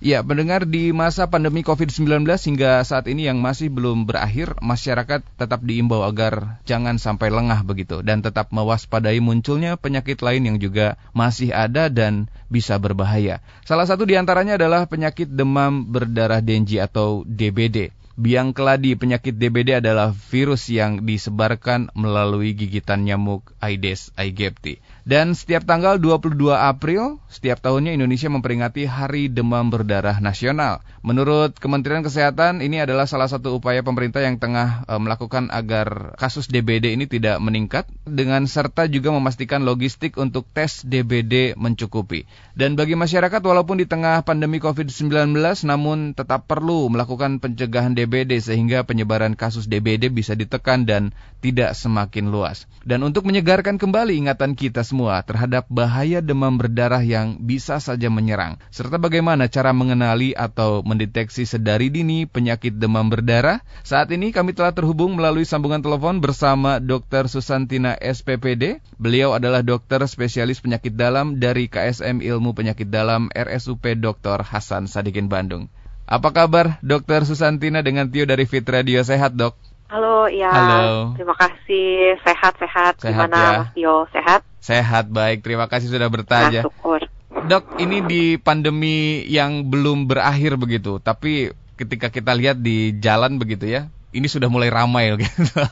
Ya, mendengar di masa pandemi COVID-19 hingga saat ini yang masih belum berakhir, masyarakat tetap diimbau agar jangan sampai lengah begitu dan tetap mewaspadai munculnya penyakit lain yang juga masih ada dan bisa berbahaya. Salah satu di antaranya adalah penyakit demam berdarah dengue atau DBD. Biang keladi penyakit DBD adalah virus yang disebarkan melalui gigitan nyamuk Aedes aegypti. Dan setiap tanggal 22 April, setiap tahunnya Indonesia memperingati Hari Demam Berdarah Nasional. Menurut Kementerian Kesehatan, ini adalah salah satu upaya pemerintah yang tengah e, melakukan agar kasus DBD ini tidak meningkat, dengan serta juga memastikan logistik untuk tes DBD mencukupi. Dan bagi masyarakat, walaupun di tengah pandemi COVID-19, namun tetap perlu melakukan pencegahan DBD sehingga penyebaran kasus DBD bisa ditekan dan tidak semakin luas. Dan untuk menyegarkan kembali ingatan kita semua terhadap bahaya demam berdarah yang bisa saja menyerang, serta bagaimana cara mengenali atau mendeteksi sedari dini penyakit demam berdarah. Saat ini kami telah terhubung melalui sambungan telepon bersama Dr. Susantina SPPD. Beliau adalah dokter spesialis penyakit dalam dari KSM Ilmu Penyakit Dalam RSUP Dr. Hasan Sadikin Bandung. Apa kabar Dr. Susantina dengan Tio dari Fit Radio Sehat, Dok? Halo, ya. Halo. Terima kasih. Sehat-sehat. Gimana, ya. Mas Tio? Sehat? Sehat, baik. Terima kasih sudah bertanya. Nah, syukur. Dok, ini di pandemi yang belum berakhir begitu, tapi ketika kita lihat di jalan begitu ya, ini sudah mulai ramai gitu.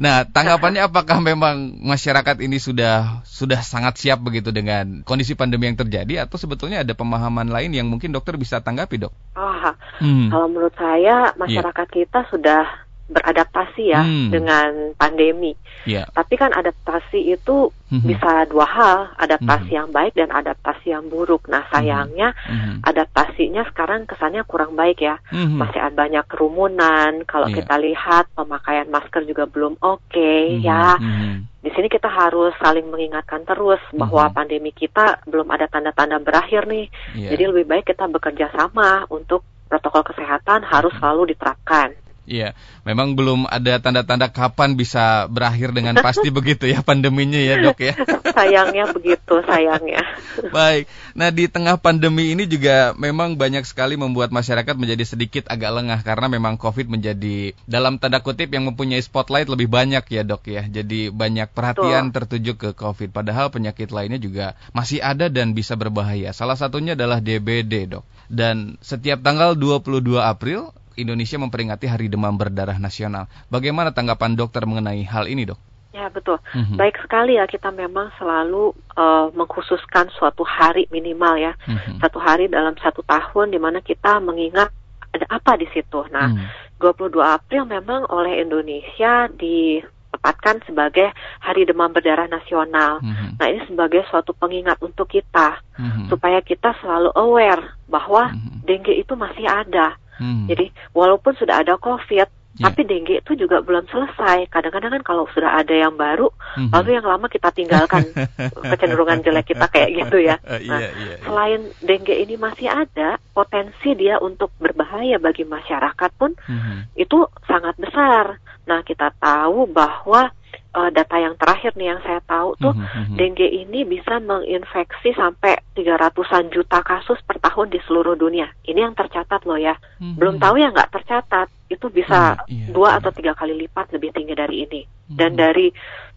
Nah, tanggapannya apakah memang masyarakat ini sudah sudah sangat siap begitu dengan kondisi pandemi yang terjadi atau sebetulnya ada pemahaman lain yang mungkin dokter bisa tanggapi, Dok? Oh, hmm. kalau menurut saya masyarakat yeah. kita sudah beradaptasi ya hmm. dengan pandemi. Yeah. Tapi kan adaptasi itu hmm. bisa dua hal, adaptasi hmm. yang baik dan adaptasi yang buruk. Nah sayangnya hmm. adaptasinya sekarang kesannya kurang baik ya, hmm. masih ada banyak kerumunan. Kalau yeah. kita lihat pemakaian masker juga belum oke okay, hmm. ya. Hmm. Di sini kita harus saling mengingatkan terus bahwa hmm. pandemi kita belum ada tanda-tanda berakhir nih. Yeah. Jadi lebih baik kita bekerja sama untuk protokol kesehatan harus selalu diterapkan. Iya, memang belum ada tanda-tanda kapan bisa berakhir dengan pasti begitu ya pandeminya ya dok ya. Sayangnya begitu, sayangnya. Baik, nah di tengah pandemi ini juga memang banyak sekali membuat masyarakat menjadi sedikit agak lengah karena memang COVID menjadi dalam tanda kutip yang mempunyai spotlight lebih banyak ya dok ya. Jadi banyak perhatian Tuh. tertuju ke COVID, padahal penyakit lainnya juga masih ada dan bisa berbahaya. Salah satunya adalah DBD dok. Dan setiap tanggal 22 April Indonesia memperingati Hari Demam Berdarah Nasional. Bagaimana tanggapan dokter mengenai hal ini, dok? Ya betul, mm-hmm. baik sekali ya kita memang selalu uh, mengkhususkan suatu hari minimal ya, mm-hmm. satu hari dalam satu tahun di mana kita mengingat ada apa di situ. Nah, mm. 22 April memang oleh Indonesia ditempatkan sebagai Hari Demam Berdarah Nasional. Mm-hmm. Nah, ini sebagai suatu pengingat untuk kita mm-hmm. supaya kita selalu aware bahwa mm-hmm. dengue itu masih ada. Hmm. Jadi walaupun sudah ada COVID, yeah. tapi dengue itu juga belum selesai. Kadang-kadang kan kalau sudah ada yang baru, hmm. lalu yang lama kita tinggalkan kecenderungan jelek kita kayak gitu ya. Uh, nah, yeah, yeah, selain dengue ini masih ada, potensi dia untuk berbahaya bagi masyarakat pun hmm. itu sangat besar. Nah kita tahu bahwa uh, data yang terakhir nih yang saya tahu tuh mm -hmm. dengue ini bisa menginfeksi sampai 300-an juta kasus per tahun di seluruh dunia. Ini yang tercatat loh ya. Mm -hmm. Belum tahu yang nggak tercatat itu bisa mm -hmm. dua atau tiga kali lipat lebih tinggi dari ini. Mm -hmm. Dan dari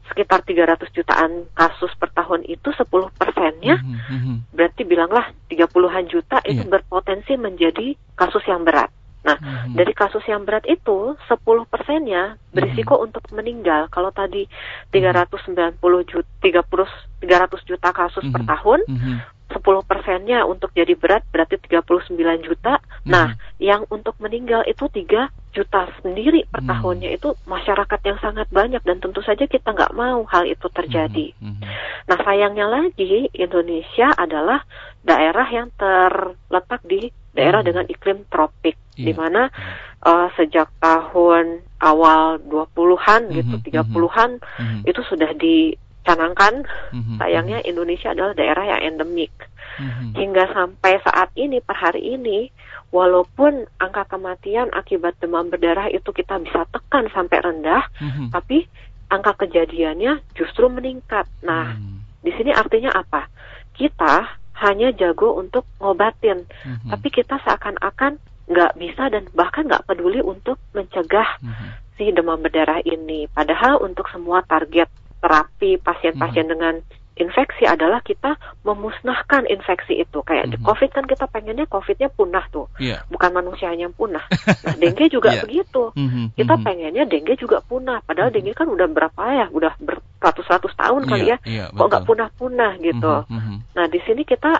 sekitar 300 jutaan kasus per tahun itu 10 persennya mm -hmm. berarti bilanglah 30-an juta itu yeah. berpotensi menjadi kasus yang berat. Nah, hmm. dari kasus yang berat itu 10 persennya berisiko hmm. untuk meninggal. Kalau tadi 390 juta, 30, 300 juta kasus hmm. per tahun, hmm. 10 persennya untuk jadi berat berarti 39 juta. Hmm. Nah, yang untuk meninggal itu 3 juta sendiri per hmm. tahunnya itu masyarakat yang sangat banyak dan tentu saja kita nggak mau hal itu terjadi. Hmm. Hmm. Nah, sayangnya lagi Indonesia adalah daerah yang terletak di daerah hmm. dengan iklim tropik yeah. di mana uh, sejak tahun awal 20-an mm-hmm. gitu 30-an mm-hmm. itu sudah dicanangkan mm-hmm. sayangnya Indonesia adalah daerah yang endemik mm-hmm. hingga sampai saat ini per hari ini walaupun angka kematian akibat demam berdarah itu kita bisa tekan sampai rendah mm-hmm. tapi angka kejadiannya justru meningkat nah mm-hmm. di sini artinya apa kita hanya jago untuk ngobatin, mm-hmm. tapi kita seakan-akan nggak bisa dan bahkan nggak peduli untuk mencegah mm-hmm. si demam berdarah ini. Padahal untuk semua target terapi pasien-pasien mm-hmm. dengan infeksi adalah kita memusnahkan infeksi itu. Kayak mm -hmm. COVID kan kita pengennya COVID-nya punah tuh, yeah. bukan manusianya yang punah. Nah, dengue juga yeah. begitu. Mm -hmm. Kita mhm. pengennya dengue juga punah. Padahal mm -hmm. dengue kan udah berapa ya? Udah beratus-ratus tahun yeah, kali ya. Yeah, Kok nggak punah-punah gitu. Mm -hmm. Nah di sini kita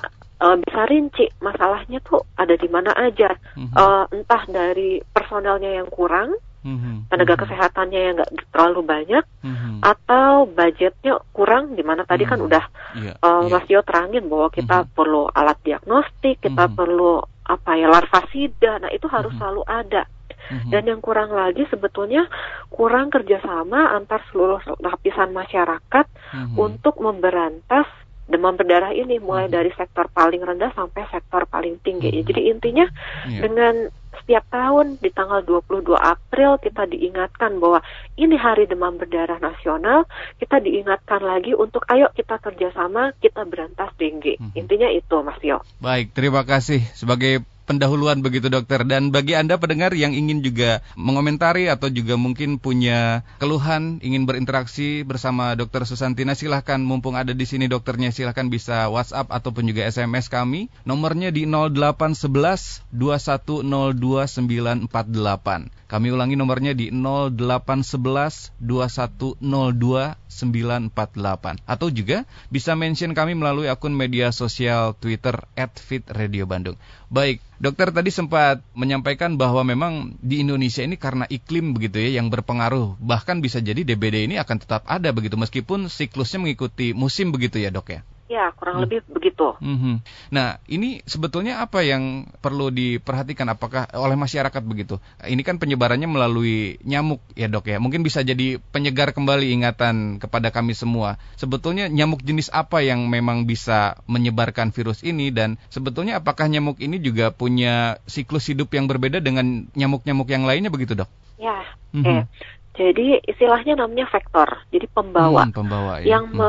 uh, bisa rinci masalahnya tuh ada di mana aja. Mm -hmm. uh, entah dari personelnya yang kurang mm-hmm. tenaga mm-hmm. kesehatannya yang nggak terlalu banyak mm-hmm. atau budgetnya kurang di mana tadi mm-hmm. kan udah yeah, uh, yeah. Mas Yo terangin bahwa kita mm-hmm. perlu alat diagnostik kita mm-hmm. perlu apa ya larvasida nah itu harus mm-hmm. selalu ada mm-hmm. dan yang kurang lagi sebetulnya kurang kerjasama antar seluruh lapisan masyarakat mm-hmm. untuk memberantas demam berdarah ini mulai mm-hmm. dari sektor paling rendah sampai sektor paling tinggi. Mm-hmm. Jadi intinya yeah. dengan setiap tahun di tanggal 22 April kita diingatkan bahwa ini hari demam berdarah nasional, kita diingatkan lagi untuk ayo kita kerjasama, kita berantas dengue. Hmm. Intinya itu Mas Yo. Baik, terima kasih sebagai pendahuluan begitu dokter. Dan bagi Anda pendengar yang ingin juga mengomentari atau juga mungkin punya keluhan ingin berinteraksi bersama dokter Susantina silahkan mumpung ada di sini dokternya silahkan bisa WhatsApp ataupun juga SMS kami. Nomornya di 0811 2102 948 kami ulangi nomornya di 0811 2102 948 atau juga bisa mention kami melalui akun media sosial Twitter @fitradiobandung. Baik, dokter tadi sempat menyampaikan bahwa memang di Indonesia ini karena iklim begitu ya yang berpengaruh, bahkan bisa jadi DBD ini akan tetap ada begitu meskipun siklusnya mengikuti musim begitu ya, Dok ya. Ya, kurang hmm. lebih begitu. Hmm. Nah, ini sebetulnya apa yang perlu diperhatikan apakah oleh masyarakat begitu? Ini kan penyebarannya melalui nyamuk ya, Dok ya. Mungkin bisa jadi penyegar kembali ingatan kepada kami semua. Sebetulnya nyamuk jenis apa yang memang bisa menyebarkan virus ini dan sebetulnya apakah nyamuk ini juga punya siklus hidup yang berbeda dengan nyamuk-nyamuk yang lainnya begitu, Dok? Ya. Hmm. Eh, jadi istilahnya namanya vektor, jadi pembawa, hmm, pembawa ya. yang hmm.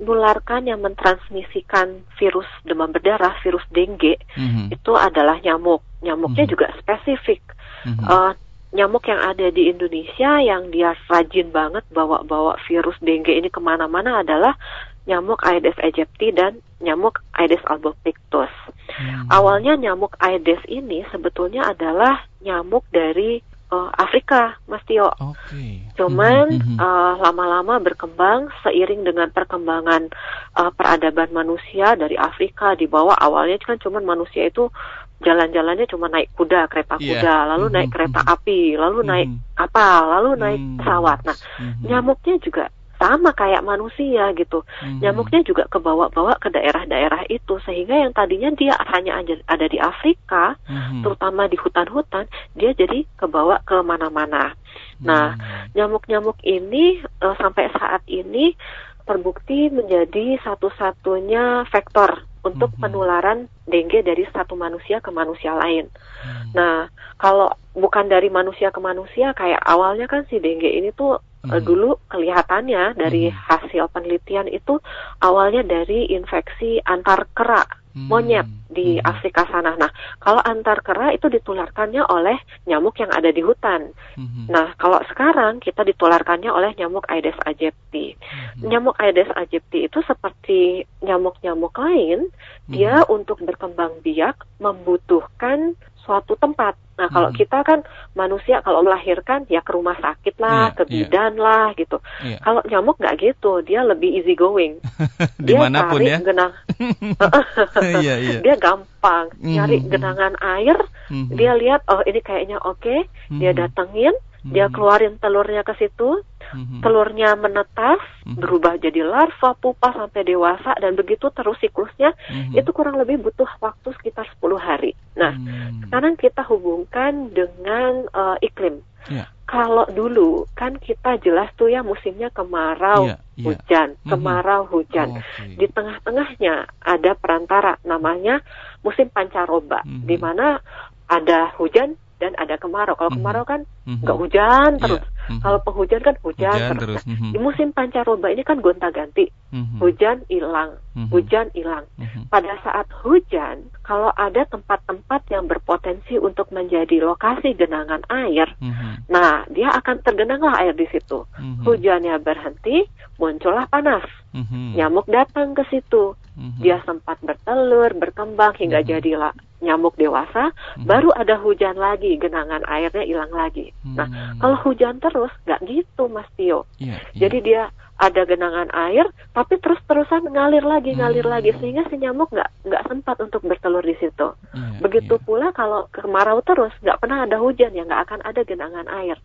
menularkan, yang mentransmisikan virus demam berdarah, virus dengue hmm. itu adalah nyamuk. Nyamuknya hmm. juga spesifik. Hmm. Uh, nyamuk yang ada di Indonesia yang dia rajin banget bawa-bawa virus dengue ini ke mana-mana adalah nyamuk Aedes aegypti dan nyamuk Aedes albopictus. Hmm. Awalnya nyamuk Aedes ini sebetulnya adalah nyamuk dari uh, Afrika, Mas Tio. Okay. Cuman mm -hmm. uh, lama-lama berkembang seiring dengan perkembangan uh, peradaban manusia dari Afrika di bawah awalnya kan cuman manusia itu jalan-jalannya cuma naik kuda, kereta yeah. kuda, lalu mm -hmm. naik kereta api, lalu mm -hmm. naik kapal, lalu naik pesawat. Nah, mm -hmm. nyamuknya juga sama kayak manusia gitu. Hmm. Nyamuknya juga kebawa-bawa ke daerah-daerah itu sehingga yang tadinya dia hanya ada di Afrika, hmm. terutama di hutan-hutan, dia jadi kebawa ke mana-mana. Nah, hmm. nyamuk-nyamuk ini uh, sampai saat ini terbukti menjadi satu-satunya vektor untuk hmm. penularan dengue dari satu manusia ke manusia lain. Hmm. Nah, kalau bukan dari manusia ke manusia, kayak awalnya kan si dengue ini tuh hmm. dulu kelihatannya dari hmm. hasil penelitian itu awalnya dari infeksi antar kera hmm. monyet di hmm. Afrika sana. Nah, kalau antar kera itu ditularkannya oleh nyamuk yang ada di hutan. Hmm. Nah, kalau sekarang kita ditularkannya oleh nyamuk Aedes aegypti. Hmm. Nyamuk Aedes aegypti itu seperti nyamuk-nyamuk lain, hmm. dia untuk berkembang biak membutuhkan suatu tempat. Nah, kalau hmm. kita kan manusia kalau melahirkan ya ke rumah sakit lah, yeah, ke iya. bidan yeah. lah gitu. Yeah. Kalau nyamuk nggak gitu, dia lebih easy going. dia cari ya. genang. yeah, yeah. Dia gampang mm -hmm. nyari genangan air. Mm -hmm. Dia lihat oh ini kayaknya oke, okay. mm -hmm. dia datengin, mm -hmm. dia keluarin telurnya ke situ hmm telurnya menetas, mm-hmm. berubah jadi larva, pupa sampai dewasa dan begitu terus siklusnya mm-hmm. itu kurang lebih butuh waktu sekitar 10 hari. Nah, mm-hmm. sekarang kita hubungkan dengan uh, iklim. Yeah. Kalau dulu kan kita jelas tuh ya musimnya kemarau, yeah, yeah. hujan, mm-hmm. kemarau, hujan. Oh, okay. Di tengah-tengahnya ada perantara namanya musim pancaroba mm-hmm. di mana ada hujan dan ada kemarau. Kalau mm-hmm. kemarau kan nggak mm-hmm. hujan terus. Yeah Mm-hmm. Kalau penghujan kan hujan, hujan terus. terus. Mm-hmm. Di musim pancaroba ini kan gonta-ganti. Mm-hmm. Hujan hilang, mm-hmm. hujan hilang. Mm-hmm. Pada saat hujan, kalau ada tempat-tempat yang berpotensi untuk menjadi lokasi genangan air, mm-hmm. nah dia akan tergenanglah air di situ. Mm-hmm. Hujannya berhenti, muncullah panas. Mm-hmm. Nyamuk datang ke situ. Mm-hmm. Dia sempat bertelur, berkembang hingga mm-hmm. jadilah nyamuk dewasa, hmm. baru ada hujan lagi, genangan airnya hilang lagi. Nah, hmm. Nah, kalau hujan terus, nggak gitu, Mas Tio. Yeah, yeah. Jadi dia ada genangan air, tapi terus-terusan ngalir lagi, ngalir hmm. lagi, sehingga si nyamuk nggak nggak sempat untuk bertelur di situ. Yeah, Begitu yeah. pula kalau kemarau terus, nggak pernah ada hujan, ya nggak akan ada genangan air.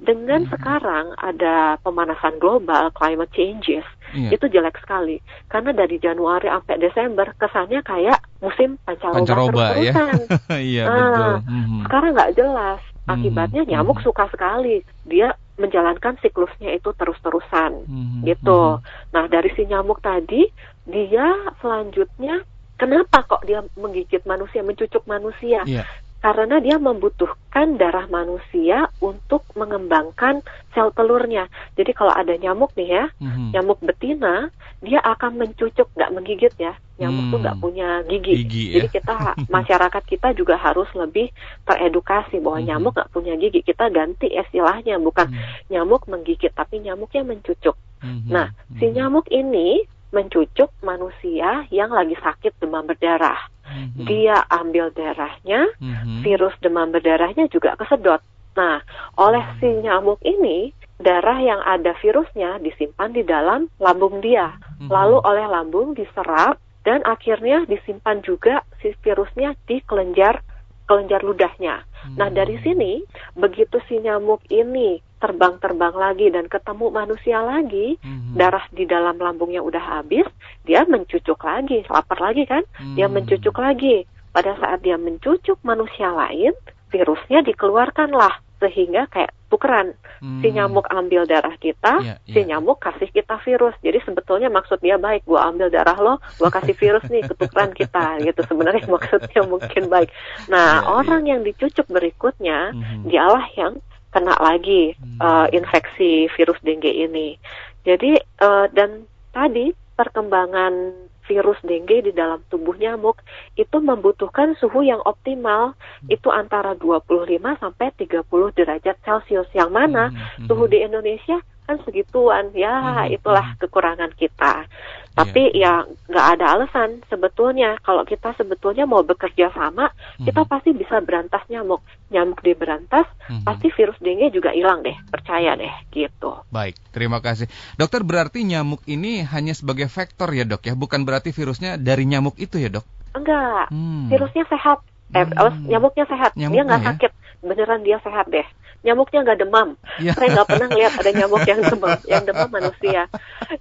Dengan hmm. sekarang ada pemanasan global, climate changes, yeah. itu jelek sekali. Karena dari Januari sampai Desember kesannya kayak musim pancaroba, pancaroba ya. Iya nah, betul. Mm-hmm. Sekarang nggak jelas. Mhm. Akibatnya mm-hmm. nyamuk suka sekali. Dia menjalankan siklusnya itu terus-terusan mm-hmm. gitu. Mm-hmm. Nah dari si nyamuk tadi dia selanjutnya kenapa kok dia menggigit manusia, mencucuk manusia? Yeah karena dia membutuhkan darah manusia untuk mengembangkan sel telurnya. Jadi kalau ada nyamuk nih ya, mm-hmm. nyamuk betina, dia akan mencucuk, nggak menggigit ya. Nyamuk mm. tuh nggak punya gigi. gigi ya? Jadi kita masyarakat kita juga harus lebih teredukasi bahwa mm-hmm. nyamuk nggak punya gigi. Kita ganti istilahnya bukan mm-hmm. nyamuk menggigit, tapi nyamuknya mencucuk. Mm-hmm. Nah, si mm-hmm. nyamuk ini mencucuk manusia yang lagi sakit demam berdarah. Mm-hmm. Dia ambil darahnya, mm-hmm. virus demam berdarahnya juga kesedot. Nah, oleh si nyamuk ini, darah yang ada virusnya disimpan di dalam lambung dia. Mm-hmm. Lalu oleh lambung diserap dan akhirnya disimpan juga si virusnya di kelenjar kelenjar ludahnya. Nah, dari mm-hmm. sini begitu si nyamuk ini terbang-terbang lagi dan ketemu manusia lagi, mm-hmm. darah di dalam lambungnya udah habis, dia mencucuk lagi, lapar lagi kan? Mm-hmm. Dia mencucuk lagi. Pada saat dia mencucuk manusia lain, virusnya dikeluarkanlah sehingga kayak tukeran hmm. si nyamuk ambil darah kita, yeah, yeah. si nyamuk kasih kita virus. Jadi sebetulnya maksud dia baik, gua ambil darah lo, gua kasih virus nih ketukeran kita, gitu sebenarnya maksudnya mungkin baik. Nah yeah, orang yeah. yang dicucuk berikutnya, hmm. dialah yang kena lagi hmm. uh, infeksi virus dengue ini. Jadi uh, dan tadi perkembangan virus dengue di dalam tubuh nyamuk itu membutuhkan suhu yang optimal hmm. itu antara 25 sampai 30 derajat Celcius yang mana hmm. hmm suhu di Indonesia kan segituan ya hmm. itulah kekurangan kita tapi yeah. ya nggak ada alasan sebetulnya kalau kita sebetulnya mau bekerja sama, mm-hmm. kita pasti bisa berantas nyamuk. Nyamuk di berantas, mm-hmm. pasti virus dengue juga hilang deh, percaya deh gitu. Baik, terima kasih. Dokter berarti nyamuk ini hanya sebagai vektor ya dok ya, bukan berarti virusnya dari nyamuk itu ya dok? Enggak, hmm. virusnya sehat. Eh, hmm. nyamuknya sehat, nyamuknya dia nggak ya? sakit, beneran dia sehat deh nyamuknya nggak demam. Ya. Saya nggak pernah lihat ada nyamuk yang demam, yang demam manusia.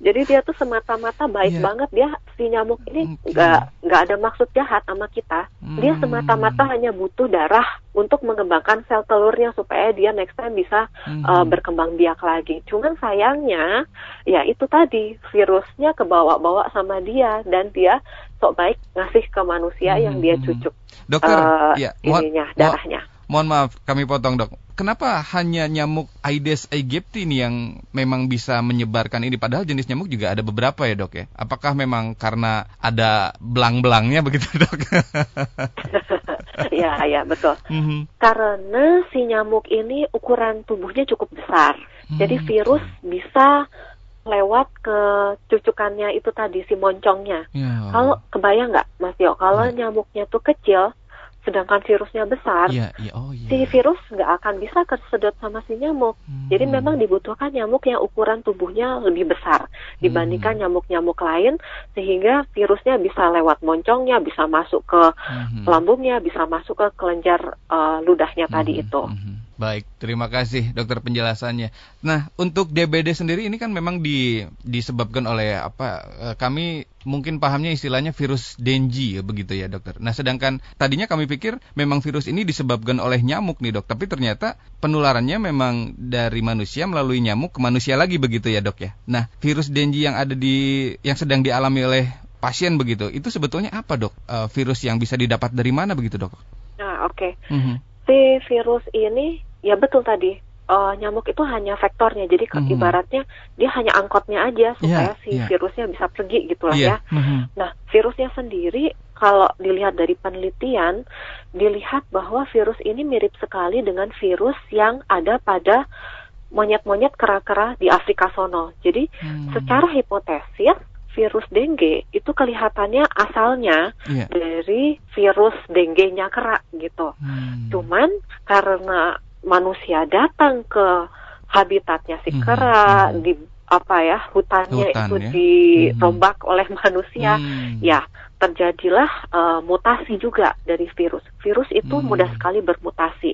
Jadi dia tuh semata-mata baik ya. banget dia si nyamuk ini nggak okay. nggak ada maksud jahat sama kita. Hmm. Dia semata-mata hanya butuh darah untuk mengembangkan sel telurnya supaya dia next time bisa hmm. uh, berkembang biak lagi. Cuman sayangnya ya itu tadi virusnya kebawa-bawa sama dia dan dia sok baik ngasih ke manusia hmm. yang dia hmm. cucuk. Dokter, uh, ya, ininya darahnya. Mohon maaf, kami potong dok. Kenapa hanya nyamuk Aedes aegypti ini yang memang bisa menyebarkan ini? Padahal jenis nyamuk juga ada beberapa ya dok ya. Apakah memang karena ada belang-belangnya begitu dok? ya, ya betul. Mm-hmm. Karena si nyamuk ini ukuran tubuhnya cukup besar, mm-hmm. jadi virus bisa lewat ke cucukannya itu tadi si moncongnya. Yeah. Kalau kebayang nggak Mas Yo, kalau yeah. nyamuknya tuh kecil, sedangkan virusnya besar, yeah, yeah. Oh, yeah. si virus nggak akan bisa kesedot sama si nyamuk. Hmm. Jadi memang dibutuhkan nyamuk yang ukuran tubuhnya lebih besar dibandingkan hmm. nyamuk-nyamuk lain, sehingga virusnya bisa lewat moncongnya, bisa masuk ke hmm. lambungnya, bisa masuk ke kelenjar uh, ludahnya hmm. tadi itu. Hmm. Baik, terima kasih dokter penjelasannya. Nah, untuk DBD sendiri ini kan memang di, disebabkan oleh apa? Eh, kami mungkin pahamnya istilahnya virus Dengue ya begitu ya dokter. Nah, sedangkan tadinya kami pikir memang virus ini disebabkan oleh nyamuk nih dok, tapi ternyata penularannya memang dari manusia melalui nyamuk ke manusia lagi begitu ya dok ya. Nah, virus Dengue yang ada di yang sedang dialami oleh pasien begitu, itu sebetulnya apa dok? Uh, virus yang bisa didapat dari mana begitu dok? Nah, oke. Okay. Mm -hmm. Si virus ini ya betul tadi uh, nyamuk itu hanya vektornya, jadi mm -hmm. ibaratnya dia hanya angkotnya aja supaya yeah, si yeah. virusnya bisa pergi gitulah yeah. ya. Mm -hmm. Nah, virusnya sendiri kalau dilihat dari penelitian, dilihat bahwa virus ini mirip sekali dengan virus yang ada pada monyet-monyet kera-kera di Afrika sono. Jadi, hmm. secara hipotesis virus dengue itu kelihatannya asalnya yeah. dari virus dengue-nya kera gitu. Hmm. Cuman karena manusia datang ke habitatnya si hmm. kera hmm. di apa ya hutannya Hutan, itu ya? dirombak hmm. oleh manusia, hmm. ya terjadilah uh, mutasi juga dari virus. Virus itu hmm. mudah sekali bermutasi.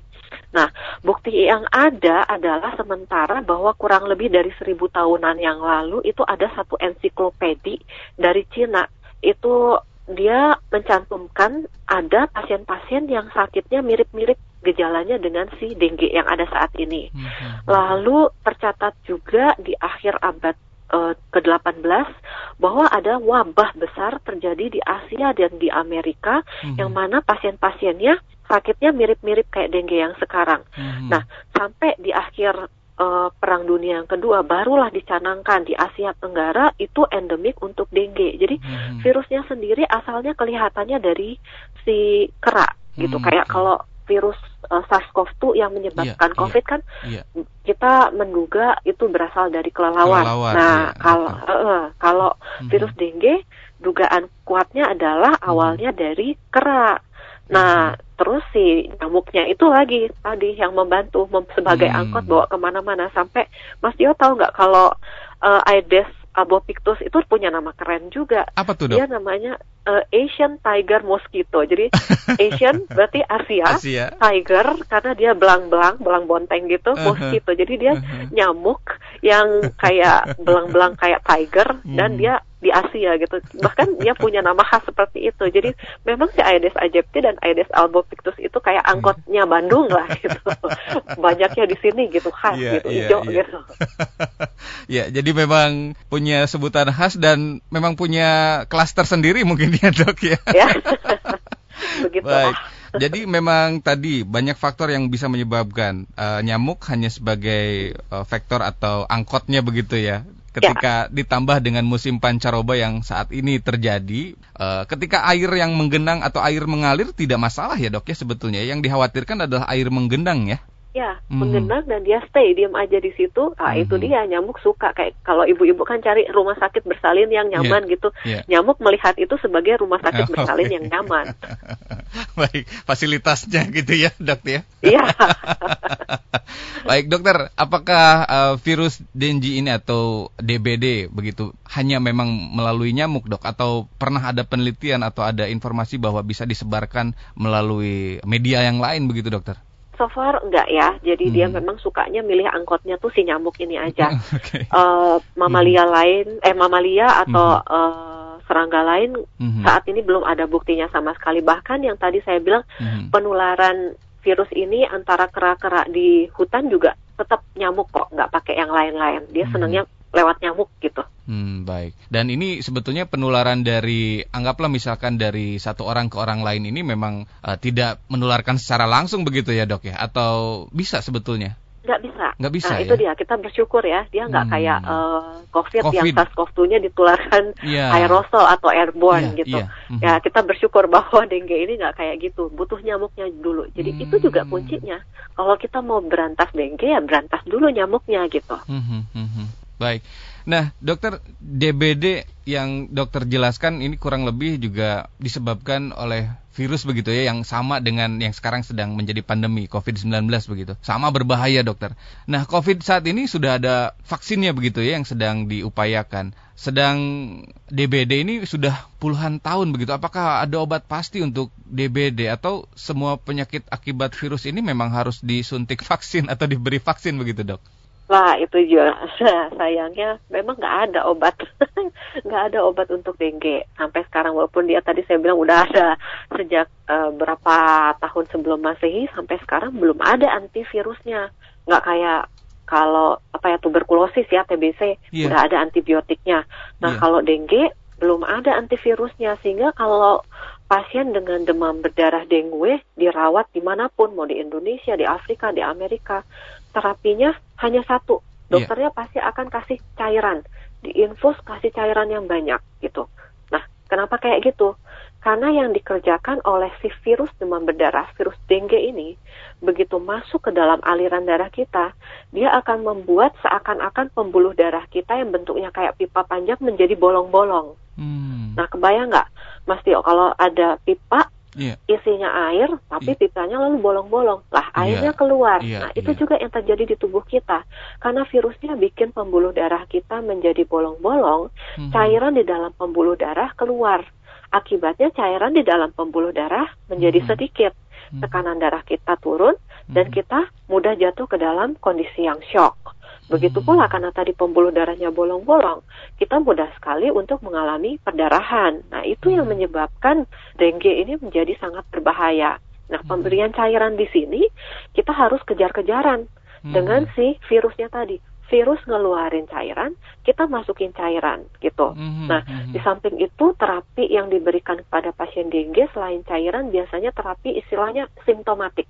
Nah, bukti yang ada adalah sementara bahwa kurang lebih dari seribu tahunan yang lalu itu ada satu ensiklopedi dari Cina. Itu dia mencantumkan ada pasien-pasien yang sakitnya mirip-mirip gejalanya dengan si dengue yang ada saat ini. Hmm. Lalu tercatat juga di akhir abad uh, ke-18 bahwa ada wabah besar terjadi di Asia dan di Amerika hmm. yang mana pasien-pasiennya sakitnya mirip-mirip kayak dengue yang sekarang. Hmm. Nah, sampai di akhir uh, Perang Dunia yang kedua barulah dicanangkan di Asia Tenggara itu endemik untuk dengue. Jadi hmm. virusnya sendiri asalnya kelihatannya dari si kera gitu. Hmm. Kayak kalau virus uh, SARS-CoV-2 yang menyebabkan yeah, COVID yeah, kan yeah. kita menduga itu berasal dari kelelawar. kelelawar nah, yeah, kalau uh, uh, kalau mm-hmm. virus dengue dugaan kuatnya adalah mm-hmm. awalnya dari kera. Nah, mm-hmm. terus si nyamuknya itu lagi tadi yang membantu mem sebagai mm-hmm. angkot bawa ke mana-mana sampai Mas Dio tahu nggak kalau uh, Aedes albopictus itu punya nama keren juga. Apa tuh dok? Dia namanya uh, Asian Tiger Mosquito. Jadi Asian berarti Asia, Asia, Tiger karena dia belang-belang, belang bonteng gitu, uh -huh. mosquito. Jadi dia uh -huh. nyamuk yang kayak belang-belang kayak tiger dan hmm. dia di Asia gitu. Bahkan dia punya nama khas seperti itu. Jadi memang si Aedes aegypti dan Aedes albopictus itu kayak angkotnya Bandung lah gitu. Banyaknya di sini gitu khas yeah, gitu, yeah, hijau yeah. gitu. ya, jadi memang punya sebutan khas dan memang punya klaster sendiri mungkin ya, Dok ya. ya. Begitu. Baik. Jadi memang tadi banyak faktor yang bisa menyebabkan uh, nyamuk hanya sebagai uh, vektor atau angkotnya begitu ya ketika ya. ditambah dengan musim pancaroba yang saat ini terjadi, uh, ketika air yang menggenang atau air mengalir tidak masalah ya dok ya sebetulnya. Yang dikhawatirkan adalah air menggenang ya. Ya, hmm. menggenang dan dia stay diam aja di situ. Ah hmm. itu dia nyamuk suka kayak kalau ibu-ibu kan cari rumah sakit bersalin yang nyaman yeah. gitu. Yeah. Nyamuk melihat itu sebagai rumah sakit oh, bersalin okay. yang nyaman. Baik, fasilitasnya gitu ya, Dok ya. Iya. Baik, Dokter, apakah uh, virus Dengue ini atau DBD begitu hanya memang melalui nyamuk, Dok, atau pernah ada penelitian atau ada informasi bahwa bisa disebarkan melalui media yang lain begitu, Dokter? So far enggak ya. Jadi hmm. dia memang sukanya milih angkotnya tuh si nyamuk ini aja. okay. uh, mamalia hmm. lain, eh mamalia atau hmm. uh, serangga lain hmm. saat ini belum ada buktinya sama sekali. Bahkan yang tadi saya bilang hmm. penularan virus ini antara kera-kera di hutan juga tetap nyamuk kok, nggak pakai yang lain-lain. Dia hmm. senangnya lewat nyamuk gitu. Hmm, baik. Dan ini sebetulnya penularan dari anggaplah misalkan dari satu orang ke orang lain ini memang uh, tidak menularkan secara langsung begitu ya dok ya? Atau bisa sebetulnya? Nggak bisa. Nggak bisa nah, ya? itu dia. Kita bersyukur ya. Dia nggak hmm. kayak uh, COVID, COVID yang SARS-CoV-2-nya ditularkan yeah. aerosol atau airborne yeah, gitu. Yeah. Mm-hmm. Ya kita bersyukur bahwa dengue ini nggak kayak gitu. Butuh nyamuknya dulu. Jadi hmm. itu juga hmm. kuncinya. Kalau kita mau berantas dengue ya berantas dulu nyamuknya gitu. Hmm. Hmm. Baik. Nah, dokter DBD yang dokter jelaskan ini kurang lebih juga disebabkan oleh virus begitu ya yang sama dengan yang sekarang sedang menjadi pandemi COVID-19 begitu. Sama berbahaya, dokter. Nah, COVID saat ini sudah ada vaksinnya begitu ya yang sedang diupayakan. Sedang DBD ini sudah puluhan tahun begitu. Apakah ada obat pasti untuk DBD atau semua penyakit akibat virus ini memang harus disuntik vaksin atau diberi vaksin begitu, Dok? Lah itu juga. Sayangnya memang nggak ada obat, nggak ada obat untuk dengue. Sampai sekarang walaupun dia tadi saya bilang udah ada sejak uh, berapa tahun sebelum masehi sampai sekarang belum ada antivirusnya, nggak kayak kalau apa ya tuberkulosis ya TBC yeah. udah ada antibiotiknya. Nah yeah. kalau dengue belum ada antivirusnya. Sehingga kalau pasien dengan demam berdarah dengue dirawat di mana pun. Mau di Indonesia, di Afrika, di Amerika. Terapinya hanya satu. Iya. Dokternya yeah. pasti akan kasih cairan, diinfus kasih cairan yang banyak gitu. Nah, kenapa kayak gitu? Karena yang dikerjakan oleh si virus demam berdarah, virus dengue ini, begitu masuk ke dalam aliran darah kita, dia akan membuat seakan-akan pembuluh darah kita yang bentuknya kayak pipa panjang menjadi bolong-bolong. Hmm. Nah, kebayang nggak, Mas Tio, kalau ada pipa yeah. isinya air, tapi yeah. pipanya lalu bolong-bolong, lah iya. airnya yeah. keluar. Yeah. Nah, itu yeah. juga yang terjadi di tubuh kita, karena virusnya bikin pembuluh darah kita menjadi bolong-bolong, hmm. cairan di dalam pembuluh darah keluar. Akibatnya cairan di dalam pembuluh darah menjadi hmm. sedikit, hmm. tekanan darah kita turun dan hmm. kita mudah jatuh ke dalam kondisi yang shock. Begitu pula karena tadi pembuluh darahnya bolong-bolong, kita mudah sekali untuk mengalami perdarahan. Nah, itu yang menyebabkan dengue ini menjadi sangat berbahaya. Nah, pemberian cairan di sini kita harus kejar-kejaran dengan si virusnya tadi. Virus ngeluarin cairan, kita masukin cairan gitu. Nah, di samping itu terapi yang diberikan kepada pasien dengue selain cairan biasanya terapi istilahnya simptomatik,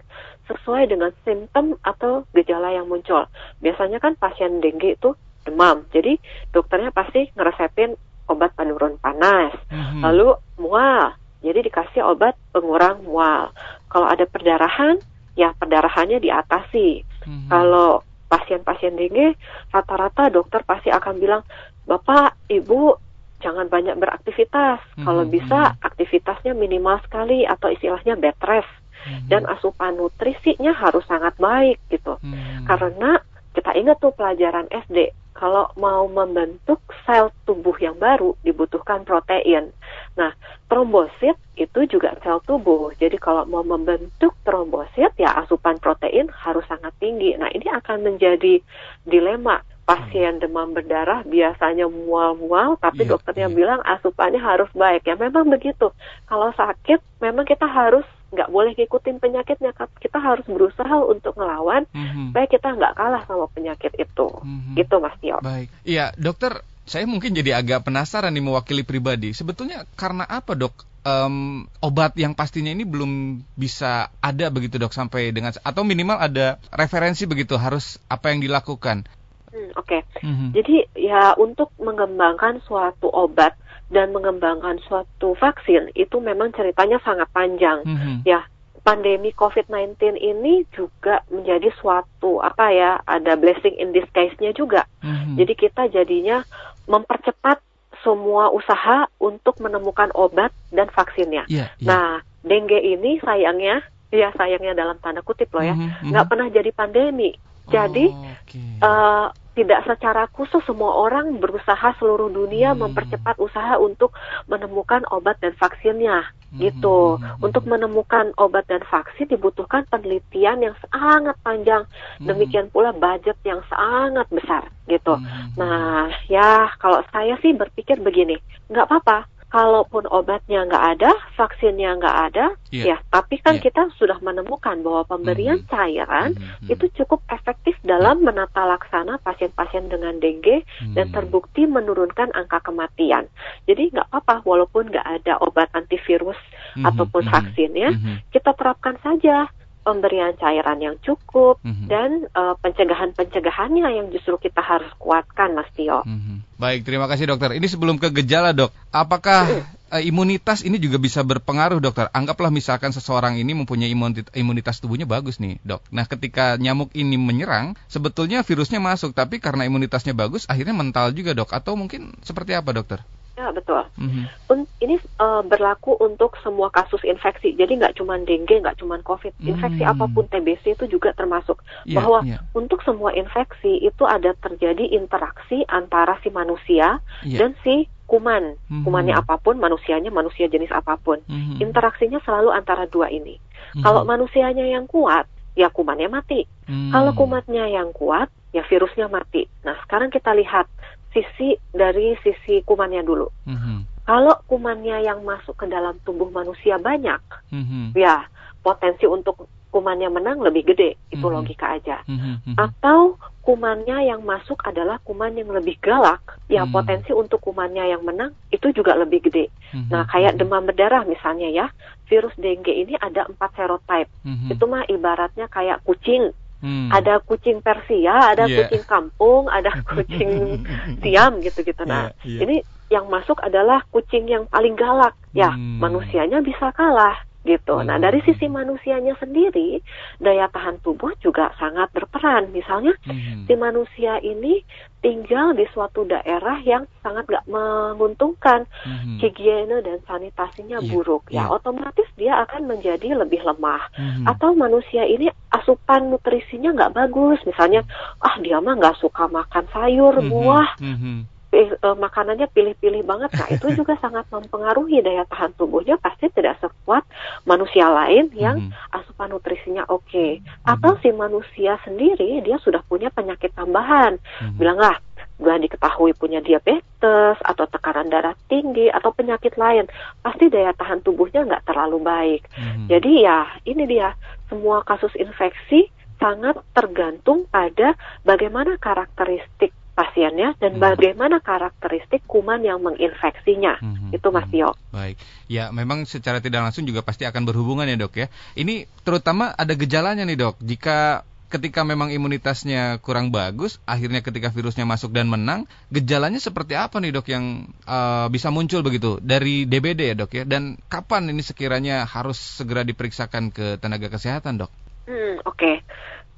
sesuai dengan simptom atau gejala yang muncul. Biasanya kan pasien dengue itu demam, jadi dokternya pasti ngeresepin obat penurun panas, mm-hmm. lalu mual, jadi dikasih obat pengurang mual. Kalau ada perdarahan, ya perdarahannya diatasi. Mm-hmm. Kalau pasien-pasien dengue rata-rata dokter pasti akan bilang bapak ibu jangan banyak beraktivitas hmm. kalau bisa aktivitasnya minimal sekali atau istilahnya bed rest hmm. dan asupan nutrisinya harus sangat baik gitu hmm. karena kita ingat tuh pelajaran SD kalau mau membentuk sel tubuh yang baru dibutuhkan protein. Nah, trombosit itu juga sel tubuh. Jadi kalau mau membentuk trombosit ya asupan protein harus sangat tinggi. Nah, ini akan menjadi dilema pasien demam berdarah biasanya mual-mual, tapi yeah, dokternya yeah. bilang asupannya harus baik. Ya memang begitu. Kalau sakit, memang kita harus nggak boleh ngikutin penyakitnya. Kita harus berusaha untuk ngelawan mm-hmm. supaya kita nggak kalah sama penyakit itu. Mm-hmm. Gitu, Mas Tio. Baik. Iya, dokter. Saya mungkin jadi agak penasaran nih mewakili pribadi. Sebetulnya karena apa dok um, obat yang pastinya ini belum bisa ada begitu dok sampai dengan atau minimal ada referensi begitu harus apa yang dilakukan Hmm, Oke, okay. mm-hmm. jadi ya untuk mengembangkan suatu obat dan mengembangkan suatu vaksin itu memang ceritanya sangat panjang. Mm-hmm. Ya, pandemi COVID-19 ini juga menjadi suatu apa ya, ada blessing in disguise-nya juga. Mm-hmm. Jadi kita jadinya mempercepat semua usaha untuk menemukan obat dan vaksinnya. Yeah, yeah. Nah, dengue ini sayangnya, ya sayangnya dalam tanda kutip loh ya, mm-hmm. nggak pernah jadi pandemi. Jadi oh, okay. uh, tidak secara khusus semua orang berusaha seluruh dunia hmm. mempercepat usaha untuk menemukan obat dan vaksinnya hmm. gitu. Hmm. hmm untuk hmm. menemukan obat dan vaksin dibutuhkan penelitian yang sangat panjang. Hmm. Demikian pula budget yang sangat besar gitu. Hmm. Nah, ya kalau saya sih berpikir begini, nggak apa-apa kalaupun obatnya nggak ada, vaksinnya nggak ada, yeah. ya, tapi kan yeah. kita sudah menemukan bahwa pemberian mm -hmm. cairan mm -hmm. itu cukup efektif dalam menata laksana pasien-pasien dengan dengue mm -hmm. dan terbukti menurunkan angka kematian. Jadi nggak apa-apa, walaupun nggak ada obat antivirus mm -hmm. ataupun mm -hmm. vaksinnya, mm -hmm. kita terapkan saja pemberian cairan yang cukup mm-hmm. dan uh, pencegahan-pencegahannya yang justru kita harus kuatkan, Mas Tio. Mm-hmm. Baik, terima kasih dokter. Ini sebelum ke gejala dok, apakah uh, imunitas ini juga bisa berpengaruh dokter? Anggaplah misalkan seseorang ini mempunyai imunitas tubuhnya bagus nih dok. Nah ketika nyamuk ini menyerang, sebetulnya virusnya masuk, tapi karena imunitasnya bagus, akhirnya mental juga dok. Atau mungkin seperti apa dokter? Ya betul. Mm-hmm. ini uh, berlaku untuk semua kasus infeksi. Jadi nggak cuma dengue, nggak cuma COVID. Infeksi mm-hmm. apa pun TBC itu juga termasuk. Yeah, bahwa yeah. untuk semua infeksi itu ada terjadi interaksi antara si manusia yeah. dan si kuman. Mm-hmm. Kumannya apa pun, manusianya manusia jenis apa pun. Mm-hmm. Interaksinya selalu antara dua ini. Mm-hmm. Kalau manusianya yang kuat, ya kumannya mati. Mm-hmm. Kalau kumatnya yang kuat, ya virusnya mati. Nah sekarang kita lihat sisi dari sisi kumannya dulu. Mm-hmm. Kalau kumannya yang masuk ke dalam tubuh manusia banyak, mm-hmm. ya potensi untuk kumannya menang lebih gede, itu mm-hmm. logika aja. Mm-hmm. Atau kumannya yang masuk adalah kuman yang lebih galak, ya mm-hmm. potensi untuk kumannya yang menang itu juga lebih gede. Mm-hmm. Nah, kayak demam berdarah misalnya ya, virus dengue ini ada empat serotype. Mm-hmm. Itu mah ibaratnya kayak kucing Hmm. Ada kucing Persia, ada yeah. kucing kampung, ada kucing Siam gitu-gitu. Nah, yeah, yeah. ini yang masuk adalah kucing yang paling galak. Ya, hmm. manusianya bisa kalah gitu. Nah, hmm. dari sisi manusianya sendiri, daya tahan tubuh juga sangat berperan. Misalnya, hmm. si manusia ini tinggal di suatu daerah yang sangat gak menguntungkan, hmm. higiene dan sanitasinya yeah. buruk. Ya, yeah. otomatis dia akan menjadi lebih lemah. Hmm. Atau manusia ini asupan nutrisinya nggak bagus. Misalnya, ah dia mah nggak suka makan sayur, hmm. buah. Hmm uh, makanannya pilih-pilih banget, nah itu juga sangat mempengaruhi daya tahan tubuhnya pasti tidak sekuat manusia lain yang hmm. asupan nutrisinya oke. Okay. Hmm. Atau si manusia sendiri dia sudah punya penyakit tambahan, hmm. bilanglah gue diketahui punya diabetes atau tekanan darah tinggi atau penyakit lain, pasti daya tahan tubuhnya nggak terlalu baik. Hmm. Jadi ya ini dia semua kasus infeksi sangat tergantung pada bagaimana karakteristik pasiennya dan hmm. bagaimana karakteristik kuman yang menginfeksinya. Hmm. Itu Mas Tio. Hmm. Baik. Ya, memang secara tidak langsung juga pasti akan berhubungan ya, Dok ya. Ini terutama ada gejalanya nih, Dok. Jika ketika memang imunitasnya kurang bagus, akhirnya ketika virusnya masuk dan menang, gejalanya seperti apa nih dok yang uh, bisa muncul begitu dari DBD ya dok ya? Dan kapan ini sekiranya harus segera diperiksakan ke tenaga kesehatan dok? Hmm, Oke, okay.